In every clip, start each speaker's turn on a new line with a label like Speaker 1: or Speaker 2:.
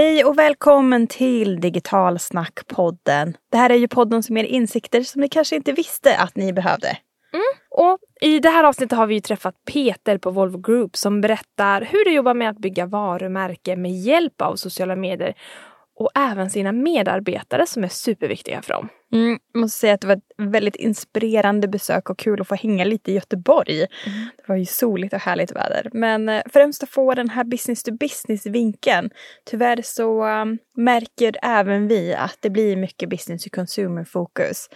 Speaker 1: Hej och välkommen till Digitalsnackpodden. Det här är ju podden som ger insikter som ni kanske inte visste att ni behövde.
Speaker 2: Mm. Och I det här avsnittet har vi träffat Peter på Volvo Group som berättar hur de jobbar med att bygga varumärke med hjälp av sociala medier och även sina medarbetare som är superviktiga för dem.
Speaker 1: Mm, jag måste säga att det var ett väldigt inspirerande besök och kul att få hänga lite i Göteborg. Mm. Det var ju soligt och härligt väder. Men eh, främst att få den här business to business vinkeln. Tyvärr så um, märker även vi att det blir mycket business to consumer fokus.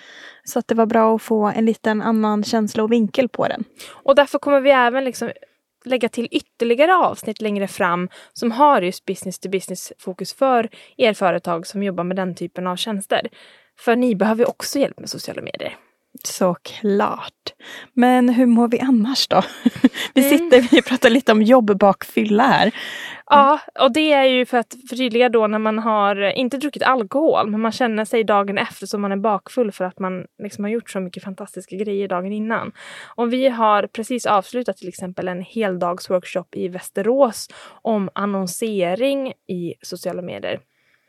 Speaker 1: Så att det var bra att få en liten annan känsla och vinkel på den.
Speaker 2: Och därför kommer vi även liksom lägga till ytterligare avsnitt längre fram som har just business to business fokus för er företag som jobbar med den typen av tjänster. För ni behöver också hjälp med sociala medier.
Speaker 1: Såklart. Men hur mår vi annars då? Vi mm. sitter mm. och pratar lite om jobbakfylla här.
Speaker 2: Ja, och det är ju för att förtydliga då när man har inte druckit alkohol men man känner sig dagen efter som man är bakfull för att man liksom har gjort så mycket fantastiska grejer dagen innan. Och vi har precis avslutat till exempel en heldagsworkshop i Västerås om annonsering i sociala medier.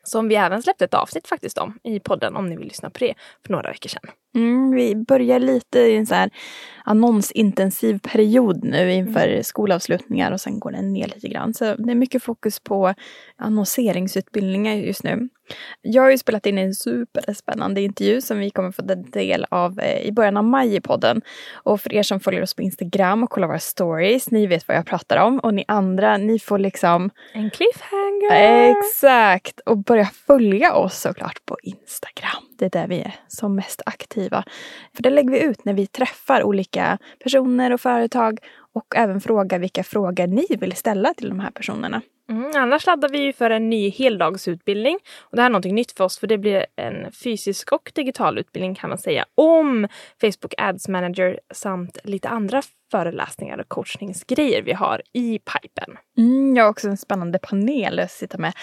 Speaker 2: Som vi även släppte ett avsnitt faktiskt om i podden om ni vill lyssna på det för några veckor sedan.
Speaker 1: Mm, vi börjar lite i en så här annonsintensiv period nu inför mm. skolavslutningar och sen går den ner lite grann. Så det är mycket fokus på annonseringsutbildningar just nu. Jag har ju spelat in en superspännande intervju som vi kommer få ta del av eh, i början av maj i podden. Och för er som följer oss på Instagram och kollar våra stories, ni vet vad jag pratar om. Och ni andra, ni får liksom...
Speaker 2: En cliffhanger!
Speaker 1: Exakt! Och börja följa oss såklart på Instagram. Det är där vi är som mest aktiva. För det lägger vi ut när vi träffar olika personer och företag och även frågar vilka frågor ni vill ställa till de här personerna.
Speaker 2: Mm, annars laddar vi ju för en ny heldagsutbildning. Och det här är någonting nytt för oss för det blir en fysisk och digital utbildning kan man säga om Facebook Ads Manager samt lite andra föreläsningar och coachningsgrejer vi har i pipen.
Speaker 1: Mm, jag har också en spännande panel att sitta med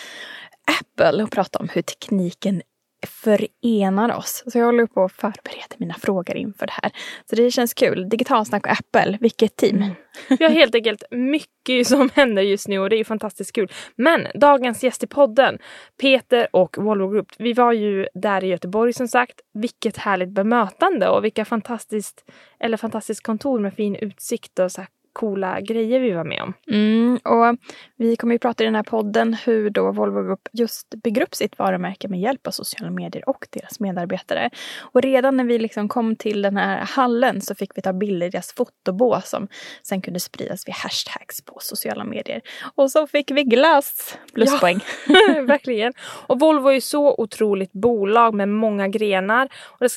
Speaker 1: Apple och prata om hur tekniken förenar oss. Så jag håller på att förbereda mina frågor inför det här. Så det känns kul. Digitalsnack och Apple, vilket team! Mm.
Speaker 2: Vi har helt enkelt mycket som händer just nu och det är fantastiskt kul. Men dagens gäst i podden, Peter och Volvo Group. Vi var ju där i Göteborg som sagt. Vilket härligt bemötande och vilka fantastiskt, eller fantastiskt kontor med fin utsikt och så coola grejer vi var med om.
Speaker 1: Mm, och vi kommer ju prata i den här podden hur då Volvo Group just bygger upp sitt varumärke med hjälp av sociala medier och deras medarbetare. Och redan när vi liksom kom till den här hallen så fick vi ta bilder i deras fotobås som sen kunde spridas via hashtags på sociala medier. Och så fick vi glass! Pluspoäng.
Speaker 2: Ja, verkligen. Och Volvo är ju så otroligt bolag med många grenar. Och det,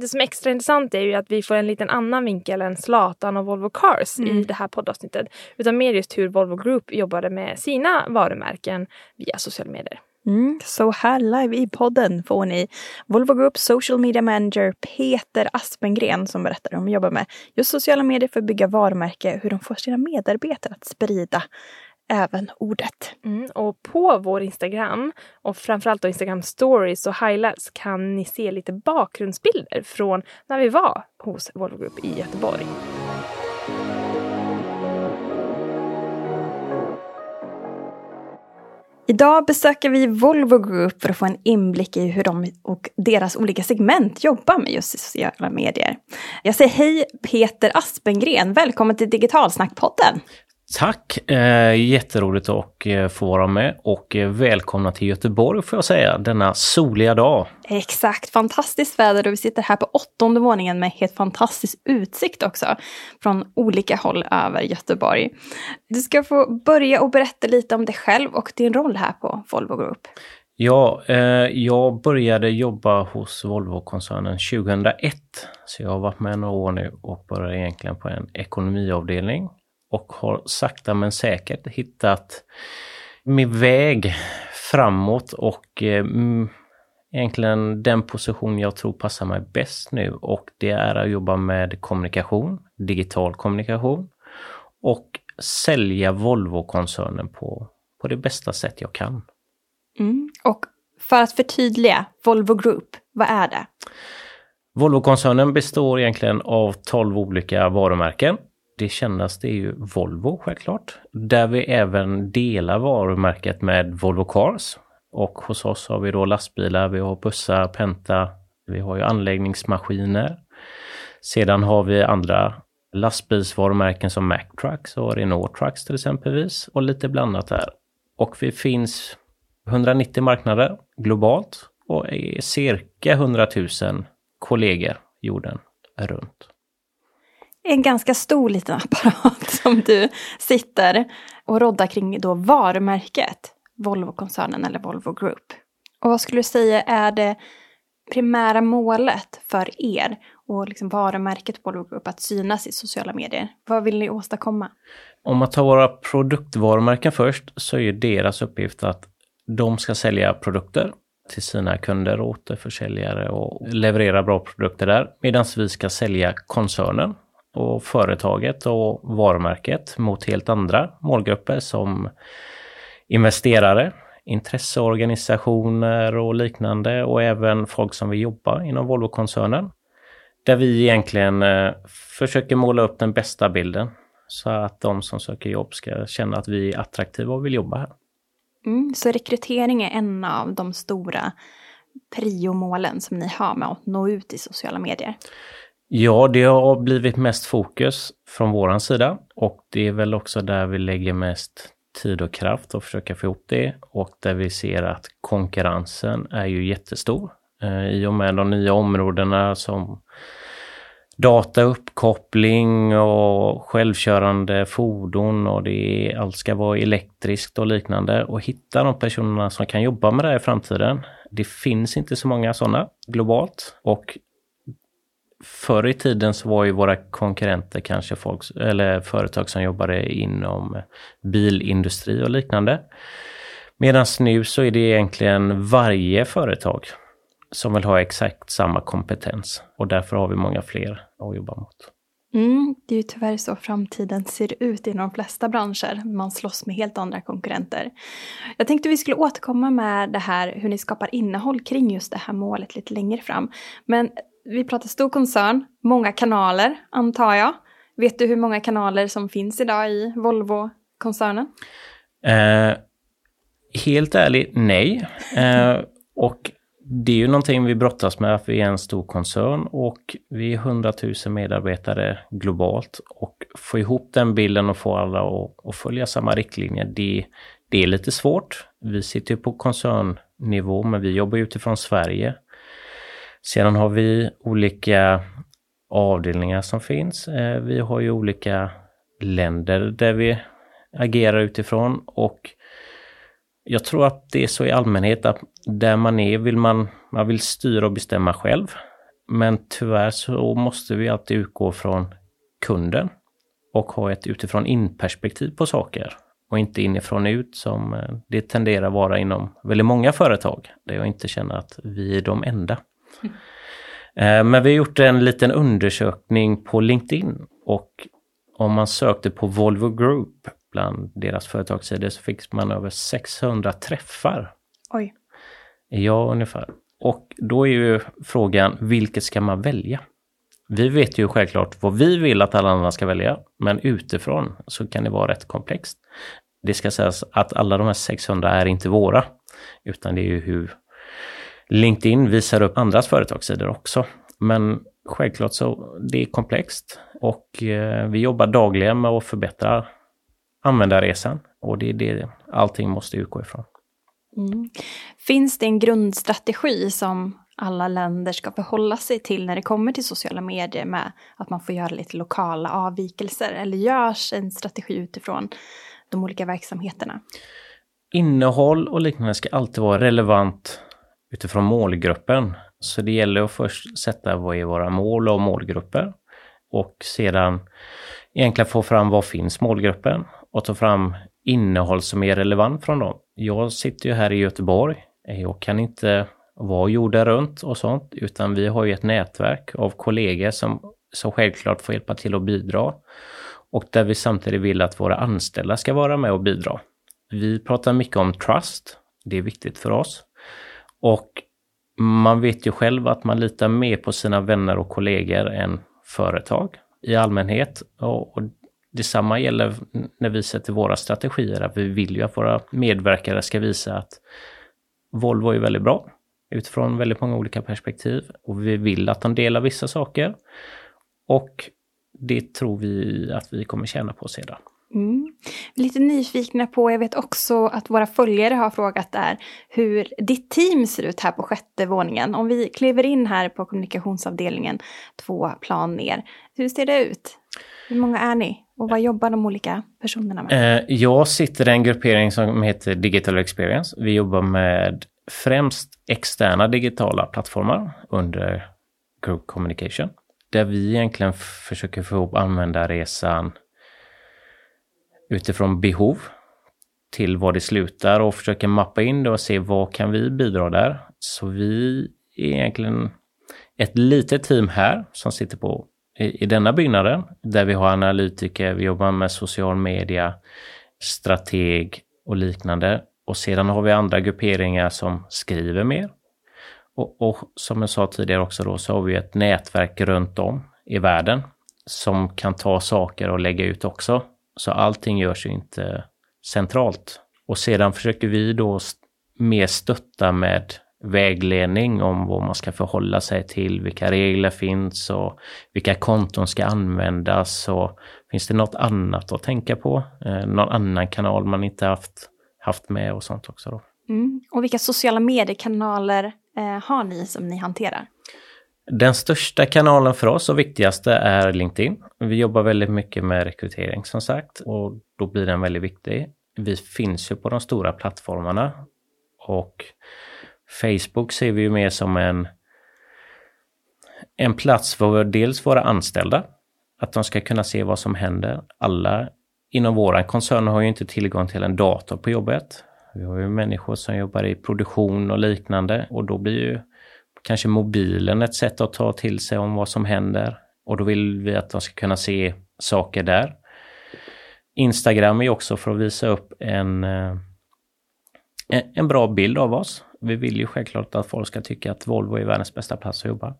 Speaker 2: det, som är extra intressant är ju att vi får en liten annan vinkel än Zlatan och Volvo Cars mm. i det här poddavsnittet. Utan mer just hur Volvo Group jobbade med sina varumärken via sociala medier.
Speaker 1: Mm, så här live i podden får ni Volvo Group Social Media Manager Peter Aspengren som berättar om att jobba med just sociala medier för att bygga varumärke, hur de får sina medarbetare att sprida även ordet.
Speaker 2: Mm, och på vår Instagram och framförallt då Instagram stories och highlights kan ni se lite bakgrundsbilder från när vi var hos Volvo Group i Göteborg.
Speaker 1: Idag besöker vi Volvo Group för att få en inblick i hur de och deras olika segment jobbar med just sociala medier. Jag säger hej Peter Aspengren, välkommen till Digitalsnackpodden.
Speaker 3: Tack! Eh, jätteroligt att eh, få vara med och eh, välkomna till Göteborg får jag säga, denna soliga dag.
Speaker 1: Exakt, fantastiskt väder och vi sitter här på åttonde våningen med helt fantastisk utsikt också från olika håll över Göteborg. Du ska få börja och berätta lite om dig själv och din roll här på Volvo Group.
Speaker 3: Ja, eh, jag började jobba hos Volvo-koncernen 2001. Så jag har varit med några år nu och började egentligen på en ekonomiavdelning och har sakta men säkert hittat min väg framåt och eh, egentligen den position jag tror passar mig bäst nu och det är att jobba med kommunikation, digital kommunikation och sälja Volvo-koncernen på, på det bästa sätt jag kan.
Speaker 1: Mm. Och för att förtydliga, Volvo Group, vad är det?
Speaker 3: Volvo-koncernen består egentligen av 12 olika varumärken det kändaste är ju Volvo självklart. Där vi även delar varumärket med Volvo Cars. Och hos oss har vi då lastbilar, vi har bussar, Penta, vi har ju anläggningsmaskiner. Sedan har vi andra lastbilsvarumärken som Mack Trucks och Renault Trucks till exempelvis och lite blandat där. Och vi finns 190 marknader globalt och är cirka 100 000 kollegor jorden runt.
Speaker 1: En ganska stor liten apparat som du sitter och roddar kring då varumärket Volvo-koncernen eller Volvo Group. Och vad skulle du säga är det primära målet för er och liksom varumärket Volvo Group att synas i sociala medier? Vad vill ni åstadkomma?
Speaker 3: Om man tar våra produktvarumärken först så är deras uppgift att de ska sälja produkter till sina kunder och återförsäljare och leverera bra produkter där. Medan vi ska sälja koncernen och företaget och varumärket mot helt andra målgrupper som investerare, intresseorganisationer och liknande och även folk som vill jobba inom Volvo-koncernen. Där vi egentligen eh, försöker måla upp den bästa bilden så att de som söker jobb ska känna att vi är attraktiva och vill jobba här.
Speaker 1: Mm, så rekrytering är en av de stora priomålen som ni har med att nå ut i sociala medier?
Speaker 3: Ja, det har blivit mest fokus från våran sida och det är väl också där vi lägger mest tid och kraft att försöka få ihop det och där vi ser att konkurrensen är ju jättestor. Eh, I och med de nya områdena som datauppkoppling och självkörande fordon och det allt ska vara elektriskt och liknande och hitta de personerna som kan jobba med det här i framtiden. Det finns inte så många sådana globalt och förr i tiden så var ju våra konkurrenter kanske folk, eller företag som jobbade inom bilindustri och liknande. Medan nu så är det egentligen varje företag som vill ha exakt samma kompetens och därför har vi många fler att jobba mot.
Speaker 1: Mm, det är ju tyvärr så framtiden ser ut inom de flesta branscher. Man slåss med helt andra konkurrenter. Jag tänkte vi skulle återkomma med det här hur ni skapar innehåll kring just det här målet lite längre fram. Men vi pratar stor koncern, många kanaler antar jag. Vet du hur många kanaler som finns idag i Volvo-koncernen?
Speaker 3: Eh, helt ärligt, nej. Eh, och det är ju någonting vi brottas med, att vi är en stor koncern och vi är 100 000 medarbetare globalt. Och få ihop den bilden och få alla att, att följa samma riktlinjer, det, det är lite svårt. Vi sitter ju på koncernnivå, men vi jobbar utifrån Sverige. Sedan har vi olika avdelningar som finns. Eh, vi har ju olika länder där vi agerar utifrån och jag tror att det är så i allmänhet att där man är vill man, man vill styra och bestämma själv. Men tyvärr så måste vi alltid utgå från kunden och ha ett utifrån in-perspektiv på saker och inte inifrån ut som eh, det tenderar vara inom väldigt många företag där jag inte känner att vi är de enda. Mm. Men vi har gjort en liten undersökning på LinkedIn och om man sökte på Volvo Group bland deras företagssidor så fick man över 600 träffar.
Speaker 1: Oj.
Speaker 3: Ja, ungefär. Och då är ju frågan, vilket ska man välja? Vi vet ju självklart vad vi vill att alla andra ska välja, men utifrån så kan det vara rätt komplext. Det ska sägas att alla de här 600 är inte våra, utan det är ju hur LinkedIn visar upp andras företagssidor också. Men självklart så det är komplext och eh, vi jobbar dagligen med att förbättra användarresan och det är det allting måste utgå ifrån.
Speaker 1: Mm. Finns det en grundstrategi som alla länder ska förhålla sig till när det kommer till sociala medier med att man får göra lite lokala avvikelser eller görs en strategi utifrån de olika verksamheterna?
Speaker 3: Innehåll och liknande ska alltid vara relevant utifrån målgruppen. Så det gäller att först sätta vad är våra mål och målgrupper och sedan egentligen få fram vad finns målgruppen och ta fram innehåll som är relevant från dem. Jag sitter ju här i Göteborg. Jag kan inte vara jorden runt och sånt, utan vi har ju ett nätverk av kollegor som, som självklart får hjälpa till att bidra. Och där vi samtidigt vill att våra anställda ska vara med och bidra. Vi pratar mycket om trust. Det är viktigt för oss. Och man vet ju själv att man litar mer på sina vänner och kollegor än företag i allmänhet. Och, och Detsamma gäller när vi sätter våra strategier, att vi vill ju att våra medverkare ska visa att Volvo är väldigt bra utifrån väldigt många olika perspektiv och vi vill att de delar vissa saker. Och det tror vi att vi kommer tjäna på sedan.
Speaker 1: Mm. Lite nyfikna på, jag vet också att våra följare har frågat där hur ditt team ser ut här på sjätte våningen. Om vi kliver in här på kommunikationsavdelningen två plan ner, hur ser det ut? Hur många är ni och vad jobbar de olika personerna med?
Speaker 3: Eh, jag sitter i en gruppering som heter Digital Experience. Vi jobbar med främst externa digitala plattformar under Group Communication. Där vi egentligen försöker få ihop användarresan utifrån behov till var det slutar och försöker mappa in det och se vad kan vi bidra där. Så vi är egentligen ett litet team här som sitter på i, i denna byggnaden där vi har analytiker, vi jobbar med social media, strateg och liknande. Och sedan har vi andra grupperingar som skriver mer. Och, och som jag sa tidigare också då så har vi ett nätverk runt om i världen som kan ta saker och lägga ut också. Så allting görs ju inte centralt. Och sedan försöker vi då mer stötta med vägledning om vad man ska förhålla sig till, vilka regler finns och vilka konton ska användas och finns det något annat att tänka på? Eh, någon annan kanal man inte haft, haft med och sånt också då.
Speaker 1: Mm. Och vilka sociala mediekanaler eh, har ni som ni hanterar?
Speaker 3: Den största kanalen för oss och viktigaste är LinkedIn. Vi jobbar väldigt mycket med rekrytering som sagt och då blir den väldigt viktig. Vi finns ju på de stora plattformarna och Facebook ser vi ju mer som en, en plats för dels våra anställda, att de ska kunna se vad som händer. Alla inom våran koncern har ju inte tillgång till en dator på jobbet. Vi har ju människor som jobbar i produktion och liknande och då blir ju kanske mobilen ett sätt att ta till sig om vad som händer. Och då vill vi att de ska kunna se saker där. Instagram är också för att visa upp eh, en, en bra bild av oss. Vi vill ju självklart att folk ska tycka att Volvo är världens bästa plats att jobba.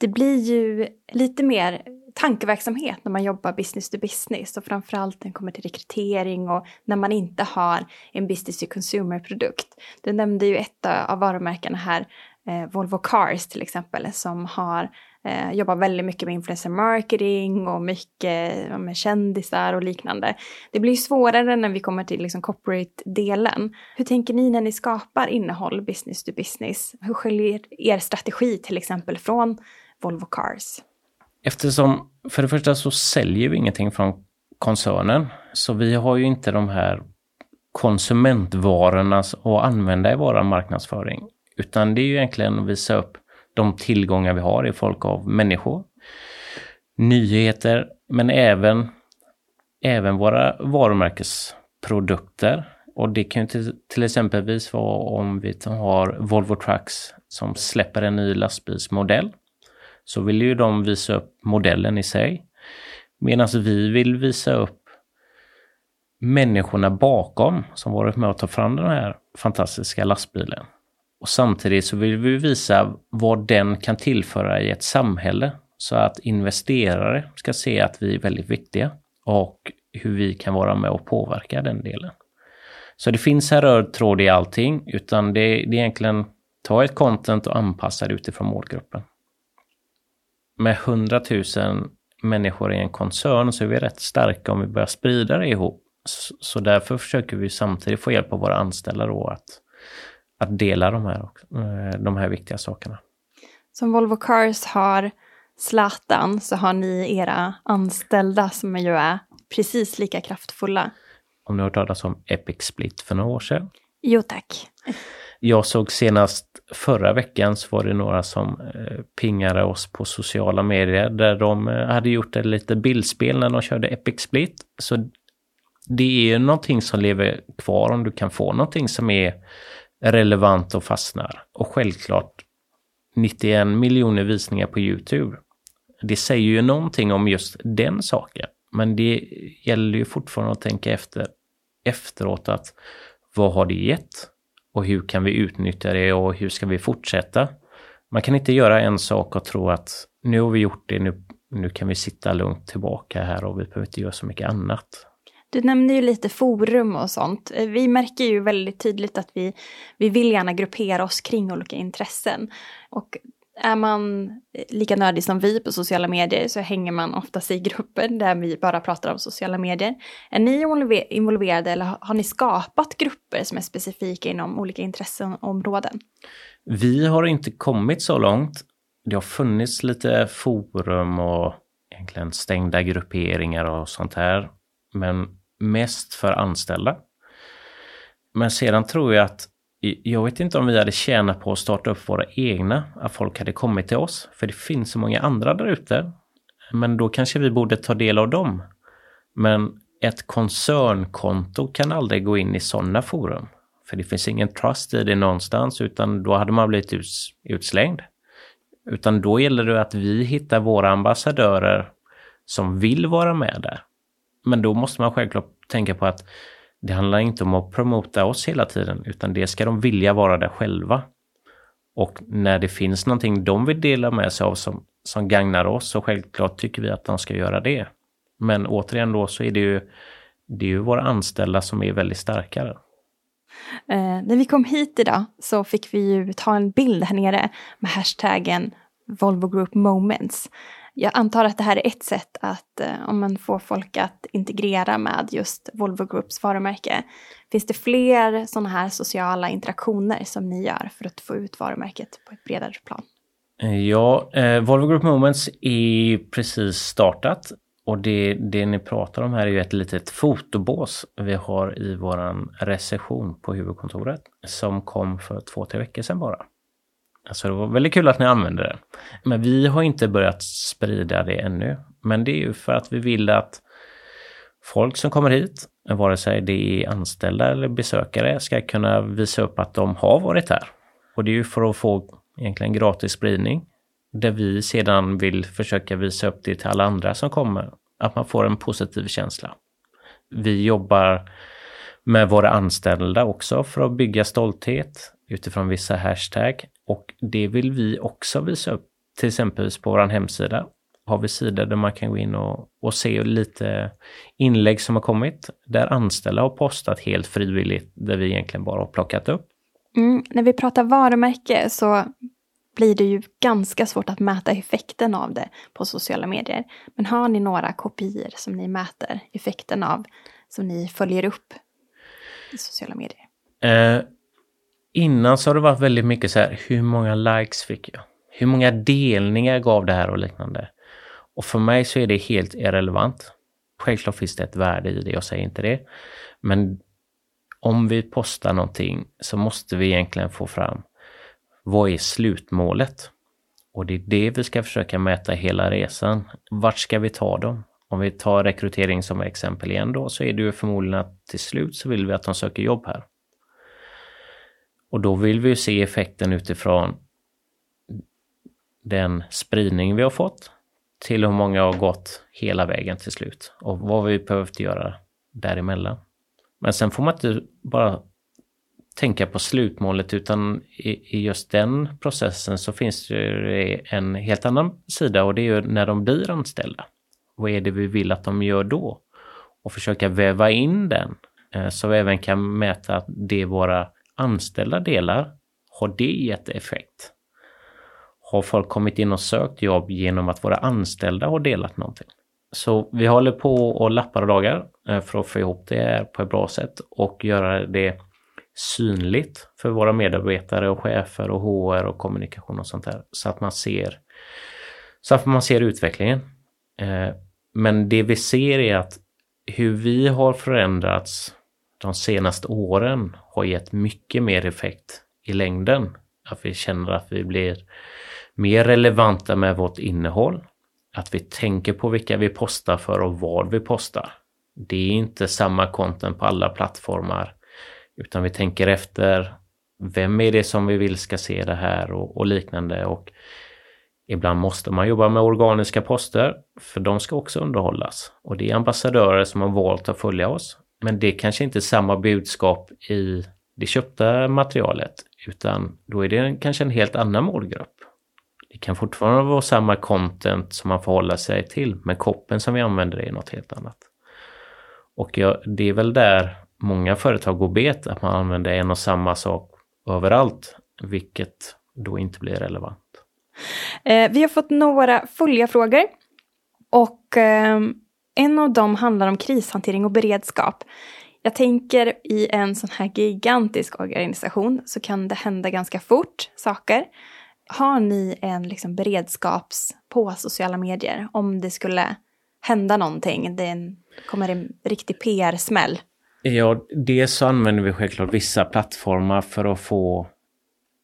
Speaker 1: Det blir ju lite mer tankeverksamhet när man jobbar business to business och framförallt när det kommer till rekrytering och när man inte har en business to consumer-produkt. Du nämnde ju ett av varumärkena här, Eh, Volvo Cars till exempel, som har eh, jobbar väldigt mycket med influencer marketing och mycket med kändisar och liknande. Det blir svårare när vi kommer till liksom, corporate-delen. Hur tänker ni när ni skapar innehåll business to business? Hur skiljer er strategi till exempel från Volvo Cars?
Speaker 3: Eftersom för det första så säljer vi ingenting från koncernen, så vi har ju inte de här konsumentvarorna att använda i vår marknadsföring. Utan det är ju egentligen att visa upp de tillgångar vi har i folk av människor. Nyheter, men även, även våra varumärkesprodukter. Och det kan ju till, till exempelvis vara om vi har Volvo Trucks som släpper en ny lastbilsmodell så vill ju de visa upp modellen i sig. Medan vi vill visa upp människorna bakom som varit med att ta fram den här fantastiska lastbilen. Och samtidigt så vill vi visa vad den kan tillföra i ett samhälle så att investerare ska se att vi är väldigt viktiga och hur vi kan vara med och påverka den delen. Så det finns en röd tråd i allting, utan det, det är egentligen ta ett content och anpassa det utifrån målgruppen med 100 000 människor i en koncern så är vi rätt starka om vi börjar sprida det ihop. Så därför försöker vi samtidigt få hjälp av våra anställda då att, att dela de här, eh, de här viktiga sakerna.
Speaker 1: Som Volvo Cars har Zlatan så har ni era anställda som ju är precis lika kraftfulla.
Speaker 3: Om ni har hört talas om Epic Split för några år sedan?
Speaker 1: Jo tack.
Speaker 3: Jag såg senast förra veckan så var det några som eh, pingade oss på sociala medier där de eh, hade gjort ett lite bildspel när de körde Epic Split. Så det är någonting som lever kvar om du kan få någonting som är relevant och fastnar. Och självklart 91 miljoner visningar på Youtube. Det säger ju någonting om just den saken. Men det gäller ju fortfarande att tänka efter efteråt att vad har det gett? och hur kan vi utnyttja det och hur ska vi fortsätta? Man kan inte göra en sak och tro att nu har vi gjort det, nu, nu kan vi sitta lugnt tillbaka här och vi behöver inte göra så mycket annat.
Speaker 1: Du nämnde ju lite forum och sånt. Eh, vi märker ju väldigt tydligt att vi, vi vill gärna gruppera oss kring olika intressen. Och är man eh, lika nördig som vi på sociala medier så hänger man oftast i grupper där vi bara pratar om sociala medier. Är ni involverade eller har ni skapat grupper som är specifika inom olika intresseområden?
Speaker 3: Vi har inte kommit så långt. Det har funnits lite forum och egentligen stängda grupperingar och sånt här. Men mest för anställda. Men sedan tror jag att jag vet inte om vi hade tjänat på att starta upp våra egna, att folk hade kommit till oss. För det finns så många andra där ute. Men då kanske vi borde ta del av dem. Men ett koncernkonto kan aldrig gå in i sådana forum. För det finns ingen trust i det någonstans utan då hade man blivit utslängd. Utan då gäller det att vi hittar våra ambassadörer som vill vara med där. Men då måste man självklart tänka på att det handlar inte om att promota oss hela tiden, utan det ska de vilja vara där själva. Och när det finns någonting de vill dela med sig av som, som gagnar oss, så självklart tycker vi att de ska göra det. Men återigen då så är det ju, det är ju våra anställda som är väldigt starkare.
Speaker 1: Eh, när vi kom hit idag så fick vi ju ta en bild här nere med hashtaggen Volvo Group Moments jag antar att det här är ett sätt att eh, om man får folk att integrera med just Volvo Groups varumärke. Finns det fler sådana här sociala interaktioner som ni gör för att få ut varumärket på ett bredare plan?
Speaker 3: Eh, ja, eh, Volvo Group Moments är precis startat och det, det ni pratar om här är ju ett litet fotobås vi har i våran reception på huvudkontoret som kom för två, tre veckor sedan bara. Alltså det var väldigt kul att ni använde det. Men vi har inte börjat sprida det ännu. Men det är ju för att vi vill att folk som kommer hit, vare sig det är anställda eller besökare, ska kunna visa upp att de har varit här. Och det är ju för att få egentligen gratis spridning. Där vi sedan vill försöka visa upp det till alla andra som kommer. Att man får en positiv känsla. Vi jobbar med våra anställda också för att bygga stolthet utifrån vissa hashtag. Och det vill vi också visa upp. Till exempel på vår hemsida har vi sidor där man kan gå in och, och se lite inlägg som har kommit. Där anställda har postat helt frivilligt, där vi egentligen bara har plockat upp.
Speaker 1: Mm, när vi pratar varumärke så blir det ju ganska svårt att mäta effekten av det på sociala medier. Men har ni några kopior som ni mäter effekten av, som ni följer upp i sociala medier?
Speaker 3: Eh, Innan så har det varit väldigt mycket så här, hur många likes fick jag? Hur många delningar gav det här och liknande? Och för mig så är det helt irrelevant. Självklart finns det ett värde i det, jag säger inte det. Men om vi postar någonting så måste vi egentligen få fram vad är slutmålet? Och det är det vi ska försöka mäta hela resan. Vart ska vi ta dem? Om vi tar rekrytering som exempel igen då, så är det ju förmodligen att till slut så vill vi att de söker jobb här. Och då vill vi se effekten utifrån den spridning vi har fått till hur många har gått hela vägen till slut och vad vi behövt göra däremellan. Men sen får man inte bara tänka på slutmålet utan i, just den processen så finns det en helt annan sida och det är ju när de blir anställda. Vad är det vi vill att de gör då? Och försöka väva in den eh, så vi även kan mäta att det våra anställda delar, har det gett effekt? Har folk kommit in och sökt jobb genom att våra anställda har delat någonting? Så vi håller på och lappar och dagar eh, för att få ihop det på ett bra sätt och göra det synligt för våra medarbetare och chefer och HR och kommunikation och sånt där. Så att man ser, så att man ser utvecklingen. Eh, men det vi ser är att hur vi har förändrats de senaste åren har gett mycket mer effekt i längden. Att vi känner att vi blir mer relevanta med vårt innehåll. Att vi tänker på vilka vi postar för och vad vi postar. Det är inte samma content på alla plattformar. Utan vi tänker efter vem är det som vi vill ska se det här och, och liknande. Och Ibland måste man jobba med organiska poster, för de ska också underhållas. Och det är ambassadörer som har valt att följa oss. Men det kanske inte är samma budskap i det köpta materialet, utan då är det kanske en helt annan målgrupp. Det kan fortfarande vara samma content som man förhåller sig till, men koppen som vi använder är något helt annat. Och jag, det är väl där många företag går bet, att man använder en och samma sak överallt, vilket då inte blir relevant.
Speaker 1: Eh, vi har fått några följarfrågor och eh, en av dem handlar om krishantering och beredskap. Jag tänker i en sån här gigantisk organisation så kan det hända ganska fort saker. Har ni en liksom beredskaps på sociala medier om det skulle hända någonting? Det en, kommer en riktig PR-smäll?
Speaker 3: Ja, dels så använder vi självklart vissa plattformar för att få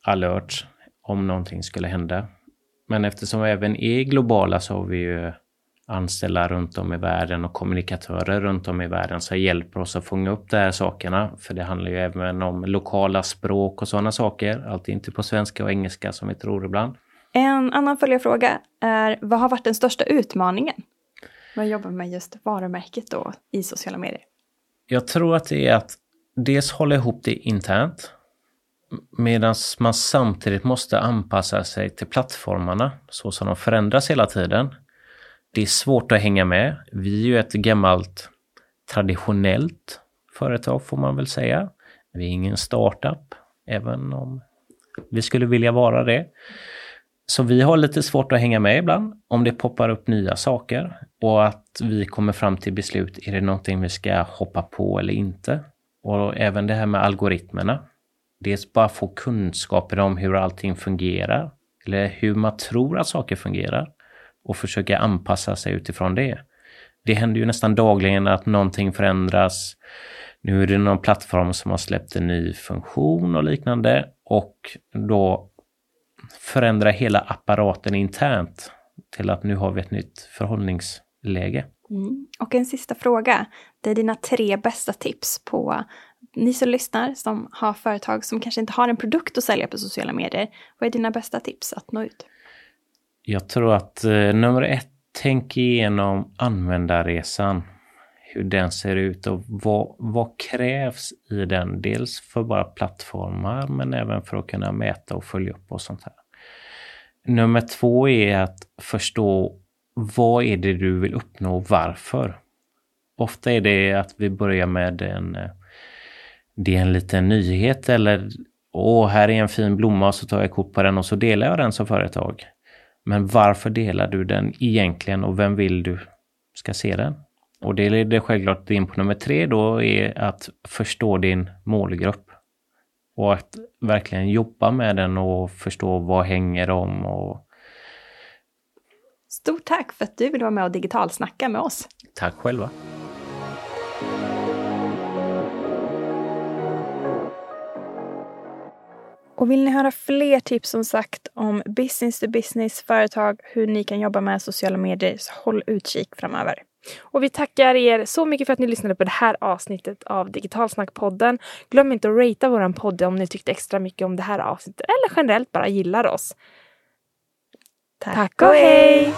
Speaker 3: alert om någonting skulle hända. Men eftersom vi även är globala så har vi ju anställda runt om i världen och kommunikatörer runt om i världen som hjälper oss att fånga upp de här sakerna. För det handlar ju även om lokala språk och sådana saker. Allt inte på svenska och engelska som vi tror ibland.
Speaker 1: En annan följarfråga är vad har varit den största utmaningen? Vad jobbar med just varumärket då i sociala medier?
Speaker 3: Jag tror att det är att dels hålla ihop det internt medan man samtidigt måste anpassa sig till plattformarna så som de förändras hela tiden. Det är svårt att hänga med. Vi är ju ett gammalt traditionellt företag får man väl säga. Vi är ingen startup, även om vi skulle vilja vara det. Så vi har lite svårt att hänga med ibland om det poppar upp nya saker och att vi kommer fram till beslut. Är det någonting vi ska hoppa på eller inte? Och även det här med algoritmerna. Dels bara få kunskaper om hur allting fungerar eller hur man tror att saker fungerar och försöka anpassa sig utifrån det. Det händer ju nästan dagligen att någonting förändras. Nu är det någon plattform som har släppt en ny funktion och liknande och då förändra hela apparaten internt till att nu har vi ett nytt förhållningsläge.
Speaker 1: Mm. Och en sista fråga. Det är dina tre bästa tips på ni som lyssnar som har företag som kanske inte har en produkt att sälja på sociala medier. Vad är dina bästa tips att nå ut?
Speaker 3: Jag tror att eh, nummer ett, tänk igenom användarresan. Hur den ser ut och vad, vad krävs i den? Dels för bara plattformar men även för att kunna mäta och följa upp och sånt här. Nummer två är att förstå vad är det du vill uppnå och varför? Ofta är det att vi börjar med en, eh, det är en liten nyhet eller åh, här är en fin blomma och så tar jag kort på den och så delar jag den som företag. Men varför delar du den egentligen och vem vill du ska se den? Och det leder självklart in på nummer tre då är att förstå din målgrupp. Och att verkligen jobba med den och förstå vad hänger om och
Speaker 1: Stort tack för att du vill vara med och digitalsnacka med oss.
Speaker 3: Tack själva.
Speaker 1: Och vill ni höra fler tips som sagt om business to business företag, hur ni kan jobba med sociala medier, så håll utkik framöver.
Speaker 2: Och vi tackar er så mycket för att ni lyssnade på det här avsnittet av Digitalsnackpodden. Glöm inte att ratea våran podd om ni tyckte extra mycket om det här avsnittet eller generellt bara gillar oss.
Speaker 1: Tack, Tack och hej!